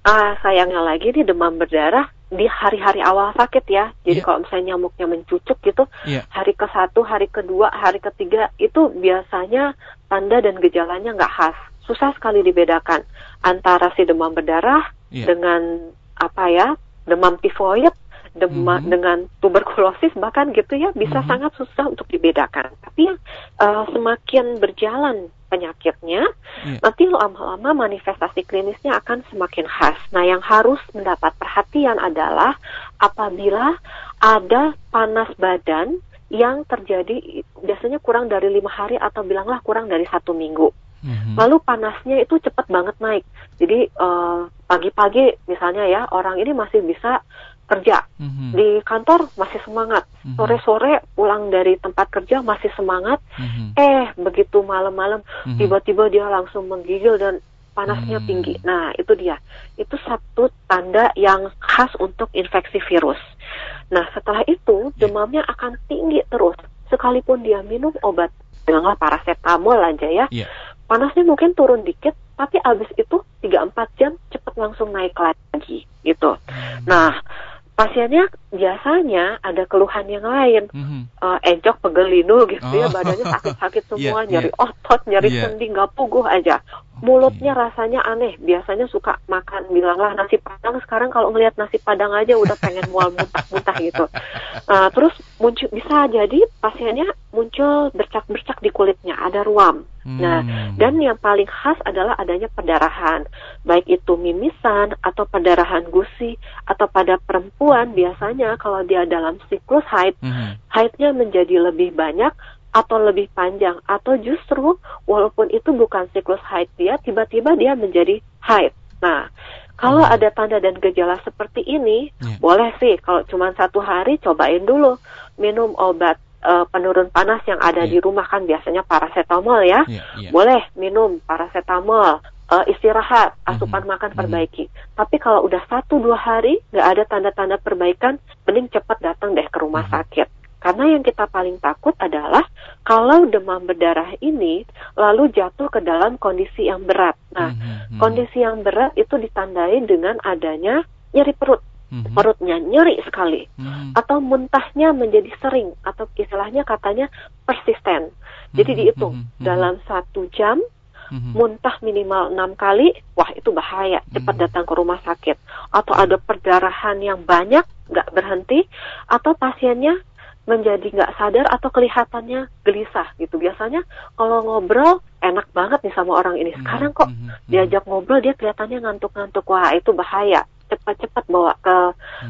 uh, sayangnya lagi nih demam berdarah di hari-hari awal sakit ya. Jadi yeah. kalau misalnya nyamuknya mencucuk gitu, yeah. hari ke satu, hari kedua, hari ketiga itu biasanya tanda dan gejalanya nggak khas. Susah sekali dibedakan antara si demam berdarah yeah. dengan apa ya demam tifoid dema, mm-hmm. dengan tuberkulosis bahkan gitu ya bisa mm-hmm. sangat susah untuk dibedakan. Tapi uh, semakin berjalan penyakitnya, yeah. nanti lama-lama manifestasi klinisnya akan semakin khas. Nah, yang harus mendapat perhatian adalah apabila ada panas badan yang terjadi biasanya kurang dari lima hari atau bilanglah kurang dari satu minggu. Mm-hmm. Lalu panasnya itu cepat banget naik. Jadi uh, pagi-pagi misalnya ya orang ini masih bisa kerja mm-hmm. di kantor masih semangat mm-hmm. sore-sore pulang dari tempat kerja masih semangat mm-hmm. eh begitu malam-malam mm-hmm. tiba-tiba dia langsung menggigil dan panasnya mm-hmm. tinggi nah itu dia itu satu tanda yang khas untuk infeksi virus nah setelah itu ya. demamnya akan tinggi terus sekalipun dia minum obat bilanglah paracetamol aja ya yeah. panasnya mungkin turun dikit tapi abis itu 3-4 jam cepat langsung naik lagi gitu. Hmm. Nah, pasiennya biasanya ada keluhan yang lain, mm-hmm. uh, encok pegel linu gitu ya, oh. ya, badannya sakit-sakit semua, yeah, nyari yeah. otot, nyari yeah. sendi, nggak puguh aja. Mulutnya rasanya aneh, biasanya suka makan, bilanglah nasi padang. Sekarang kalau ngelihat nasi padang aja udah pengen mual muntah-muntah gitu. Uh, terus muncul bisa jadi pasiennya muncul bercak-bercak di kulitnya, ada ruam. Nah, hmm. dan yang paling khas adalah adanya perdarahan, baik itu mimisan atau perdarahan gusi atau pada perempuan biasanya kalau dia dalam siklus haid, hmm. haidnya menjadi lebih banyak atau lebih panjang atau justru walaupun itu bukan siklus haid dia tiba-tiba dia menjadi haid. Nah, kalau hmm. ada tanda dan gejala seperti ini, yeah. boleh sih kalau cuma satu hari cobain dulu minum obat uh, penurun panas yang ada yeah. di rumah kan biasanya paracetamol ya. Yeah, yeah. Boleh minum paracetamol, uh, istirahat, asupan mm -hmm. makan mhm. perbaiki. Mm -hmm. Tapi kalau udah satu dua hari nggak ada tanda-tanda perbaikan, mending cepat datang deh ke rumah mm -hmm. sakit. Karena yang kita paling takut adalah kalau demam berdarah ini lalu jatuh ke dalam kondisi yang berat. Nah, mm -hmm. kondisi yang berat itu ditandai dengan adanya nyeri perut. Mm-hmm. perutnya nyeri sekali mm-hmm. atau muntahnya menjadi sering atau istilahnya katanya persisten jadi mm-hmm. dihitung mm-hmm. dalam satu jam mm-hmm. muntah minimal enam kali wah itu bahaya cepat mm-hmm. datang ke rumah sakit atau ada perdarahan yang banyak nggak berhenti atau pasiennya menjadi nggak sadar atau kelihatannya gelisah gitu. Biasanya kalau ngobrol enak banget nih sama orang ini. Sekarang kok mm-hmm. diajak ngobrol dia kelihatannya ngantuk-ngantuk. Wah itu bahaya. Cepat-cepat bawa ke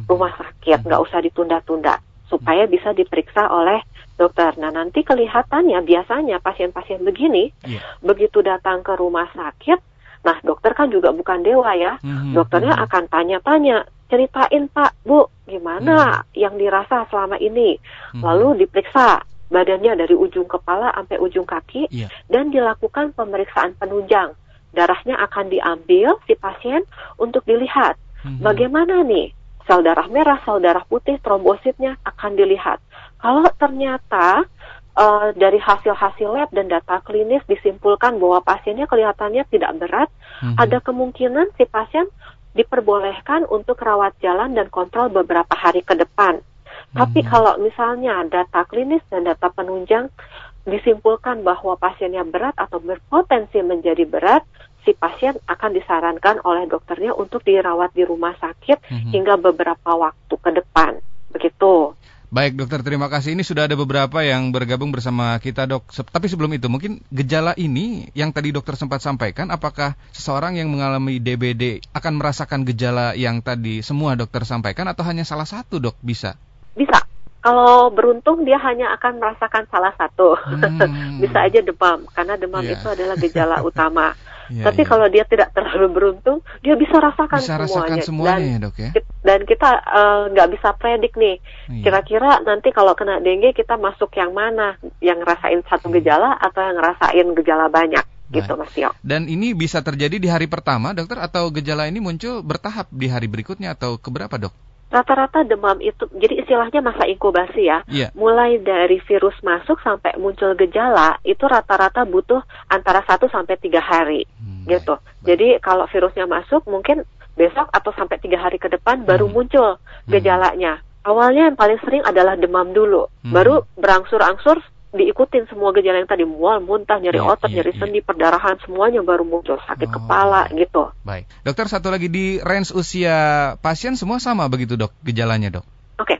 rumah sakit, nggak usah ditunda-tunda supaya bisa diperiksa oleh dokter. Nah nanti kelihatannya biasanya pasien-pasien begini yeah. begitu datang ke rumah sakit, nah dokter kan juga bukan dewa ya, dokternya akan tanya-tanya ceritain Pak, Bu, gimana hmm. yang dirasa selama ini. Hmm. Lalu diperiksa badannya dari ujung kepala sampai ujung kaki yeah. dan dilakukan pemeriksaan penunjang. darahnya akan diambil si pasien untuk dilihat hmm. bagaimana nih sel darah merah, sel darah putih, trombositnya akan dilihat. Kalau ternyata uh, dari hasil-hasil lab dan data klinis disimpulkan bahwa pasiennya kelihatannya tidak berat, hmm. ada kemungkinan si pasien diperbolehkan untuk rawat jalan dan kontrol beberapa hari ke depan. Hmm. Tapi kalau misalnya data klinis dan data penunjang disimpulkan bahwa pasiennya berat atau berpotensi menjadi berat, si pasien akan disarankan oleh dokternya untuk dirawat di rumah sakit mm-hmm. hingga beberapa waktu ke depan. Begitu. Baik dokter, terima kasih. Ini sudah ada beberapa yang bergabung bersama kita dok. Tapi sebelum itu, mungkin gejala ini yang tadi dokter sempat sampaikan, apakah seseorang yang mengalami DBD akan merasakan gejala yang tadi semua dokter sampaikan atau hanya salah satu dok bisa? Bisa. Kalau beruntung dia hanya akan merasakan salah satu. Hmm. bisa aja demam, karena demam yeah. itu adalah gejala utama. Ya, Tapi ya. kalau dia tidak terlalu beruntung, dia bisa rasakan bisa semuanya. Rasakan semuanya dan, ya dok ya. Dan kita eh, nggak uh, bisa predik nih, iya. kira-kira nanti kalau kena dengue kita masuk yang mana, yang ngerasain satu iya. gejala atau yang ngerasain gejala banyak. Baik. gitu Mas Tio. Dan ini bisa terjadi di hari pertama dokter atau gejala ini muncul bertahap di hari berikutnya atau keberapa dok? Rata-rata demam itu jadi istilahnya masa inkubasi ya. Yeah. Mulai dari virus masuk sampai muncul gejala itu rata-rata butuh antara 1 sampai tiga hari hmm, gitu. Baik. Jadi kalau virusnya masuk mungkin besok atau sampai tiga hari ke depan hmm. baru muncul hmm. gejalanya. Awalnya yang paling sering adalah demam dulu, hmm. baru berangsur-angsur diikutin semua gejala yang tadi mual, muntah, nyeri yeah, otot, yeah, nyeri yeah. sendi, perdarahan semuanya baru muncul sakit oh. kepala gitu. Baik, dokter satu lagi di range usia pasien semua sama begitu dok gejalanya dok? Oke, okay.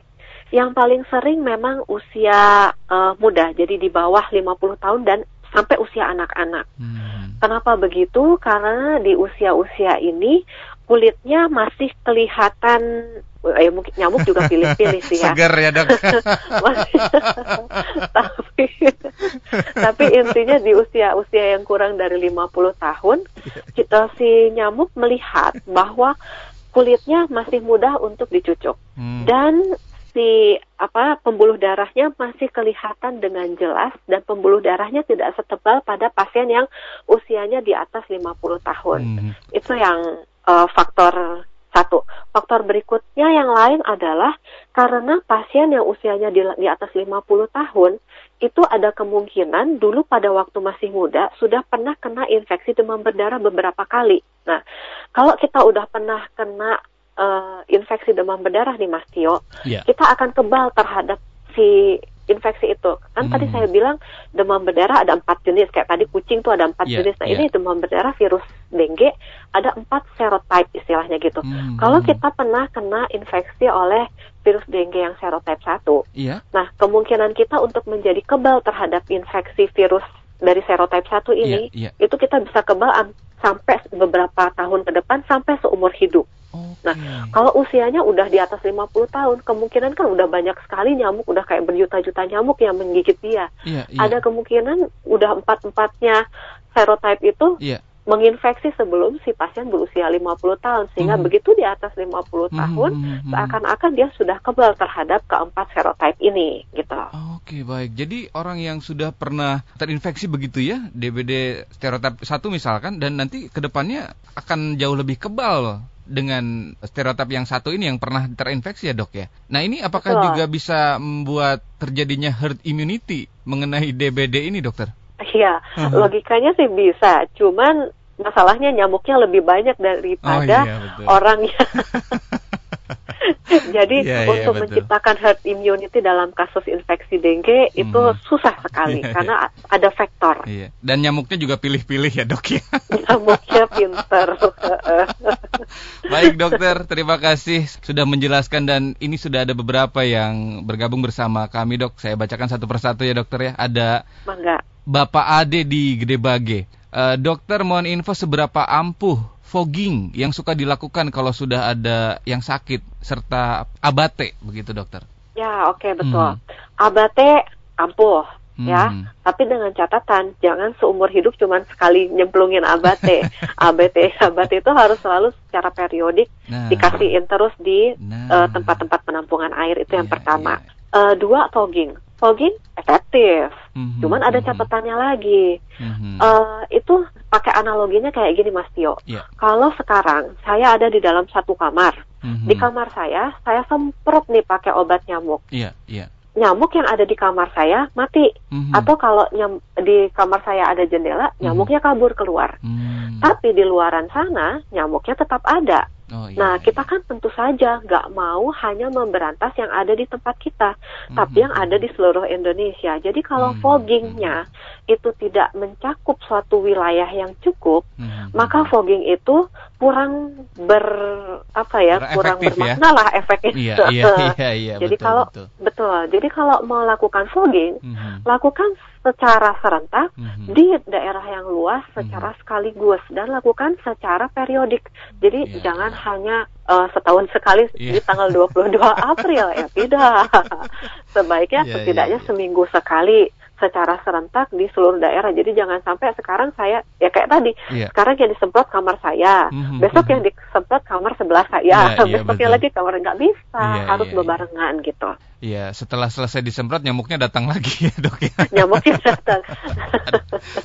yang paling sering memang usia uh, muda, jadi di bawah 50 tahun dan sampai usia anak-anak. Hmm. Kenapa begitu? Karena di usia-usia ini kulitnya masih kelihatan eh mungkin nyamuk juga pilih-pilih sih ya. Segar ya dok. tapi tapi intinya di usia-usia yang kurang dari 50 tahun kita si nyamuk melihat bahwa kulitnya masih mudah untuk dicucuk hmm. dan si apa pembuluh darahnya masih kelihatan dengan jelas dan pembuluh darahnya tidak setebal pada pasien yang usianya di atas 50 tahun. Hmm. Itu yang uh, faktor satu. Faktor berikutnya yang lain adalah karena pasien yang usianya di, di atas 50 tahun itu ada kemungkinan dulu pada waktu masih muda sudah pernah kena infeksi demam berdarah beberapa kali. Nah, kalau kita udah pernah kena uh, infeksi demam berdarah nih Mas Tio, yeah. kita akan kebal terhadap si infeksi itu. Kan hmm. tadi saya bilang demam berdarah ada empat jenis, kayak tadi kucing tuh ada empat yeah, jenis. Nah yeah. ini demam berdarah virus dengue ada empat serotype istilahnya gitu. Hmm. Kalau kita pernah kena infeksi oleh virus dengue yang serotype satu, yeah. nah kemungkinan kita untuk menjadi kebal terhadap infeksi virus dari serotype satu ini, yeah, yeah. itu kita bisa kebal sampai beberapa tahun ke depan sampai seumur hidup. Okay. Nah, kalau usianya udah di atas 50 tahun, kemungkinan kan udah banyak sekali nyamuk, udah kayak berjuta-juta nyamuk yang menggigit dia. Yeah, yeah. Ada kemungkinan udah empat-empatnya serotype itu yeah. Menginfeksi sebelum si pasien berusia 50 tahun. Sehingga mm. begitu di atas 50 mm. tahun, mm. seakan-akan dia sudah kebal terhadap keempat serotype ini, gitu. Oke, baik. Jadi orang yang sudah pernah terinfeksi begitu ya, DBD stereotip satu misalkan, dan nanti ke depannya akan jauh lebih kebal dengan stereotip yang satu ini yang pernah terinfeksi ya dok ya. Nah ini apakah Betul. juga bisa membuat terjadinya herd immunity mengenai DBD ini dokter? Iya, uh-huh. logikanya sih bisa. Cuman masalahnya nyamuknya lebih banyak daripada oh, iya, orangnya. Jadi yeah, iya, untuk yeah, menciptakan herd immunity dalam kasus infeksi dengue hmm. itu susah sekali yeah, karena yeah. ada faktor. Yeah. Dan nyamuknya juga pilih-pilih ya dok ya. Nyamuknya pinter. Baik dokter, terima kasih sudah menjelaskan dan ini sudah ada beberapa yang bergabung bersama kami dok. Saya bacakan satu persatu ya dokter ya. Ada Mangga. Bapak Ade di Gede Bage. Uh, dokter mohon info seberapa ampuh fogging yang suka dilakukan kalau sudah ada yang sakit serta abate begitu dokter? Ya oke okay, betul. Hmm. Abate ampuh ya, hmm. tapi dengan catatan jangan seumur hidup cuma sekali nyemplungin abate. abate abate itu harus selalu secara periodik nah. dikasihin terus di nah. uh, tempat-tempat penampungan air itu yang iya, pertama. Iya. Uh, dua fogging fogging efektif. Mm-hmm. Cuman ada mhm. catatannya lagi. Mm-hmm. Uh, itu pakai analoginya kayak gini Mas Tio. Yeah. Kalau sekarang saya ada di dalam satu kamar, mm-hmm. di kamar saya saya semprot nih pakai obat nyamuk. Yeah, yeah nyamuk yang ada di kamar saya mati mm-hmm. atau kalau nyam, di kamar saya ada jendela mhm. nyamuknya kabur keluar mm-hmm. tapi di luaran sana nyamuknya tetap ada Oh, iya, nah, kita kan tentu saja nggak mau hanya memberantas yang ada di tempat kita, mm-hmm. tapi yang ada di seluruh Indonesia. Jadi kalau mm-hmm. foggingnya itu tidak mencakup suatu wilayah yang cukup, mm-hmm. maka fogging itu kurang ber apa ya, kurang ya? bermakna ya? lah efeknya. Iya, iya, iya, iya, Jadi betul, kalau betul. betul, jadi kalau melakukan fogging, mm-hmm. lakukan secara serentak mm-hmm. di daerah yang luas secara mm-hmm. sekaligus dan lakukan secara periodik. Jadi yeah. jangan hanya uh, setahun sekali yeah. di tanggal 22 April ya tidak. Sebaiknya yeah, setidaknya yeah, yeah. seminggu sekali secara serentak di seluruh daerah. Jadi jangan sampai sekarang saya ya kayak tadi, yeah. sekarang yang disemprot kamar saya, mm-hmm. besok yang disemprot kamar sebelah saya, yeah, yeah, besoknya lagi kamar nggak bisa, yeah, harus yeah, bebarengan yeah. gitu. Iya, setelah selesai disemprot nyamuknya datang lagi ya dok ya. Nyamuknya datang.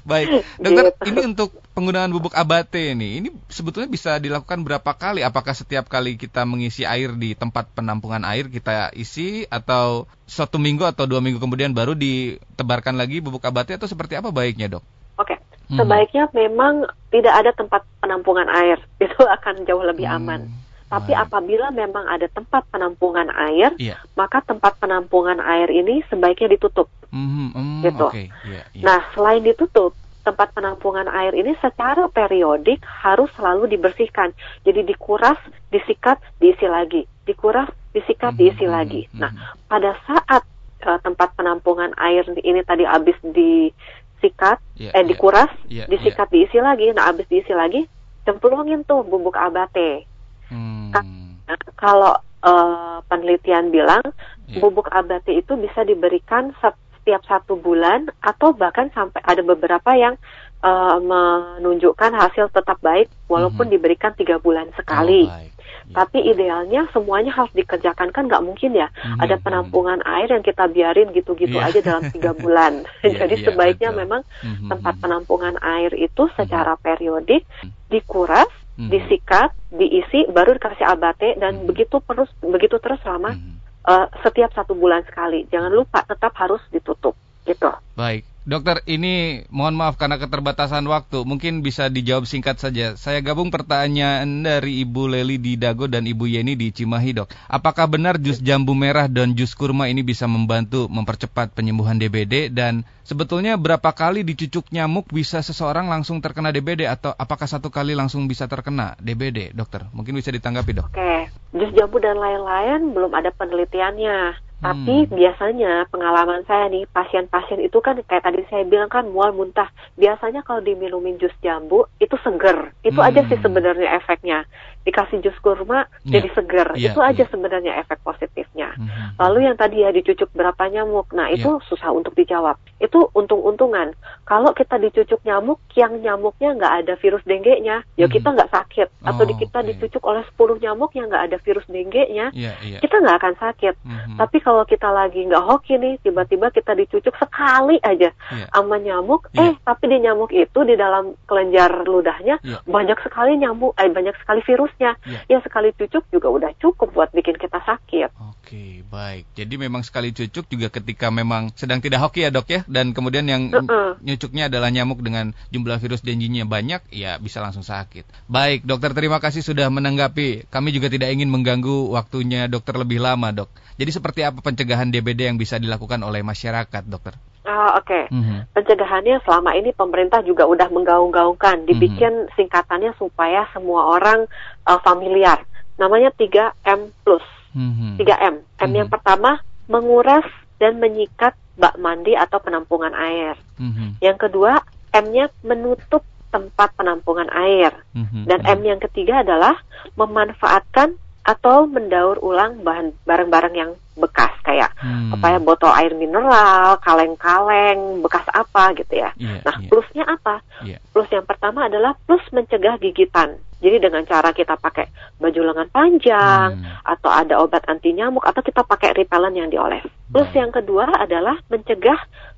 Baik, dokter gitu. ini untuk penggunaan bubuk abate ini, ini sebetulnya bisa dilakukan berapa kali? Apakah setiap kali kita mengisi air di tempat penampungan air kita isi atau satu minggu atau dua minggu kemudian baru ditebarkan lagi bubuk abate atau seperti apa baiknya dok? Oke, hmm. sebaiknya memang tidak ada tempat penampungan air, itu akan jauh lebih hmm. Tapi hmm. apabila memang ada tempat penampungan air, yeah. maka tempat penampungan air ini sebaiknya ditutup. Mm, mm, gitu. Okay. Yeah, yeah. Nah, selain ditutup, tempat penampungan air ini secara periodik harus selalu dibersihkan. Jadi dikuras, disikat, diisi lagi. Dikuras, disikat, mm, diisi mm, lagi. Mm, nah, pada saat uh, tempat penampungan air ini tadi habis disikat, yeah, eh dikuras, yeah, yeah, disikat, yeah. diisi lagi. Nah, habis diisi lagi, cemplungin tuh bubuk abate Hmm. Kalau uh, penelitian bilang yeah. bubuk abati itu bisa diberikan setiap satu bulan atau bahkan sampai ada beberapa yang uh, menunjukkan hasil tetap baik walaupun -hmm. diberikan tiga bulan sekali. Oh, baik. Ya. Tapi idealnya semuanya harus dikerjakan kan nggak mungkin ya. Hmm, ada penampungan hmm. air yang kita biarin gitu-gitu yeah. aja dalam tiga bulan. yeah, Jadi yeah, sebaiknya betul. memang hmm, tempat penampungan air itu secara periodik dikuras hmm. disikat, diisi, baru dikasih abate dan hmm. begitu terus begitu terus selama hmm. uh, setiap satu bulan sekali. Jangan lupa tetap harus ditutup gitu. Baik. Dokter, ini mohon maaf karena keterbatasan waktu, mungkin bisa dijawab singkat saja. Saya gabung pertanyaan dari Ibu Leli di Dago dan Ibu Yeni di Cimahi, dok. Apakah benar jus jambu merah dan jus kurma ini bisa membantu mempercepat penyembuhan DBD? Dan sebetulnya berapa kali dicucuk nyamuk bisa seseorang langsung terkena DBD atau apakah satu kali langsung bisa terkena DBD, dokter? Mungkin bisa ditanggapi, dok. Oke, jus jambu dan lain-lain belum ada penelitiannya. Tapi hmm. biasanya pengalaman saya nih pasien-pasien itu kan kayak tadi saya bilang kan mual muntah. Biasanya kalau diminumin jus jambu itu seger. Itu hmm. aja sih hmm. sebenarnya efeknya dikasih jus kurma yeah. jadi seger. Yeah, itu aja yeah. sebenarnya efek positifnya. Mm-hmm. Lalu yang tadi ya dicucuk berapa nyamuk. Nah, itu yeah. susah untuk dijawab. Itu untung-untungan. Kalau kita dicucuk nyamuk yang nyamuknya nggak ada virus dengue-nya, ya mm-hmm. kita nggak sakit. Atau oh, kita okay. dicucuk oleh 10 nyamuk yang nggak ada virus dengue-nya, yeah, yeah. kita nggak akan sakit. Mm-hmm. Tapi kalau kita lagi nggak hoki nih, tiba-tiba kita dicucuk sekali aja yeah. sama nyamuk, yeah. eh tapi di nyamuk itu di dalam kelenjar ludahnya yeah. banyak sekali nyamuk, eh banyak sekali virus Ya. ya sekali cucuk juga udah cukup buat bikin kita sakit. Oke, baik. Jadi memang sekali cucuk juga ketika memang sedang tidak hoki ya dok ya, dan kemudian yang uh -uh. nyucuknya adalah nyamuk dengan jumlah virus janjinya banyak, ya bisa langsung sakit. Baik, dokter terima kasih sudah menanggapi. Kami juga tidak ingin mengganggu waktunya dokter lebih lama dok. Jadi seperti apa pencegahan DBD yang bisa dilakukan oleh masyarakat dokter? Oh, Oke, okay. mm -hmm. pencegahannya selama ini pemerintah juga udah menggaung-gaungkan, dibikin mm -hmm. singkatannya supaya semua orang uh, familiar. Namanya 3M plus, mm -hmm. 3M. M mm -hmm. yang pertama menguras dan menyikat bak mandi atau penampungan air. Mm -hmm. Yang kedua M-nya menutup tempat penampungan air. Mm -hmm. Dan M yang ketiga adalah memanfaatkan atau mendaur ulang bahan barang-barang yang bekas kayak hmm. apa ya botol air mineral, kaleng-kaleng, bekas apa gitu ya. Yeah, nah, yeah. plusnya apa? Yeah. Plus yang pertama adalah plus mencegah gigitan. Jadi dengan cara kita pakai baju lengan panjang hmm. atau ada obat anti nyamuk atau kita pakai repellent yang dioles. Plus hmm. yang kedua adalah mencegah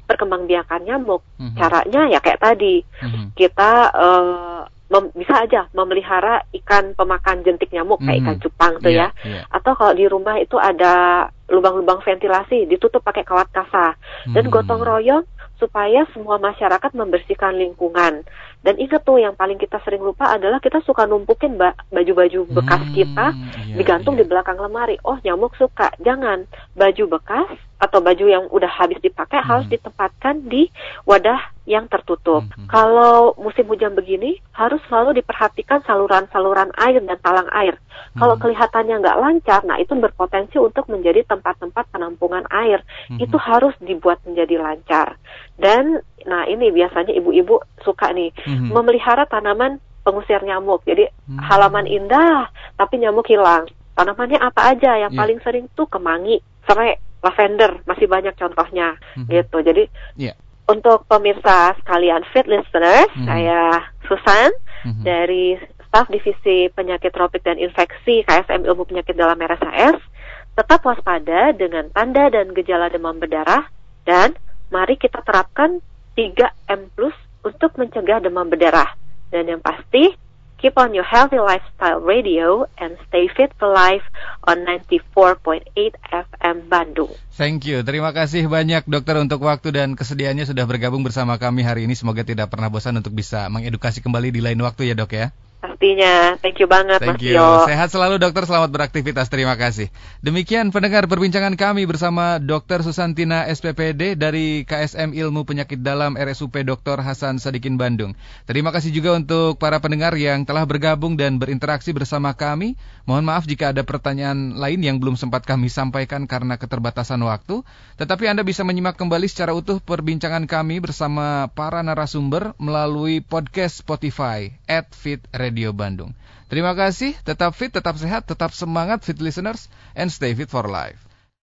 perkembangbiakan nyamuk. Hmm. Caranya ya kayak tadi hmm. kita uh, mem, bisa aja memelihara ikan pemakan jentik nyamuk kayak ikan hmm. cupang tuh yeah, ya. Yeah. Atau kalau di rumah itu ada lubang-lubang ventilasi ditutup pakai kawat kasa dan hmm. gotong royong supaya semua masyarakat membersihkan lingkungan. Dan ingat tuh yang paling kita sering lupa adalah kita suka numpukin baju-baju bekas hmm, kita iya, digantung iya. di belakang lemari. Oh nyamuk suka. Jangan baju bekas atau baju yang udah habis dipakai hmm. harus ditempatkan di wadah yang tertutup. Hmm. Kalau musim hujan begini harus selalu diperhatikan saluran-saluran air dan talang air. Hmm. Kalau kelihatannya nggak lancar, nah itu berpotensi untuk menjadi tempat-tempat penampungan air. Hmm. Itu harus dibuat menjadi lancar. Dan nah ini biasanya ibu-ibu suka nih hmm. memelihara tanaman pengusir nyamuk. Jadi hmm. halaman indah tapi nyamuk hilang. Tanamannya apa aja? Yang yeah. paling sering tuh kemangi, serai, lavender, masih banyak contohnya mm-hmm. gitu. Jadi yeah. untuk pemirsa sekalian fit listeners, mm-hmm. saya Susan mm-hmm. dari staf divisi penyakit tropik dan infeksi KSM Ilmu Penyakit dalam RSAS, tetap waspada dengan tanda dan gejala demam berdarah dan mari kita terapkan 3M plus untuk mencegah demam berdarah. Dan yang pasti Keep on your healthy lifestyle radio and stay fit for life on 94.8 FM Bandung. Thank you. Terima kasih banyak dokter untuk waktu dan kesediaannya sudah bergabung bersama kami hari ini. Semoga tidak pernah bosan untuk bisa mengedukasi kembali di lain waktu ya dok ya. Pastinya. Thank you banget Thank Mas you. Yo. Sehat selalu dokter, selamat beraktivitas. Terima kasih. Demikian pendengar perbincangan kami bersama Dr. Susantina SPPD dari KSM Ilmu Penyakit Dalam RSUP Dr. Hasan Sadikin Bandung. Terima kasih juga untuk para pendengar yang telah bergabung dan berinteraksi bersama kami. Mohon maaf jika ada pertanyaan lain yang belum sempat kami sampaikan karena keterbatasan waktu. Tetapi Anda bisa menyimak kembali secara utuh perbincangan kami bersama para narasumber melalui podcast Spotify at Fit Radio Bandung. Terima kasih, tetap fit, tetap sehat, tetap semangat fit listeners, and stay fit for life.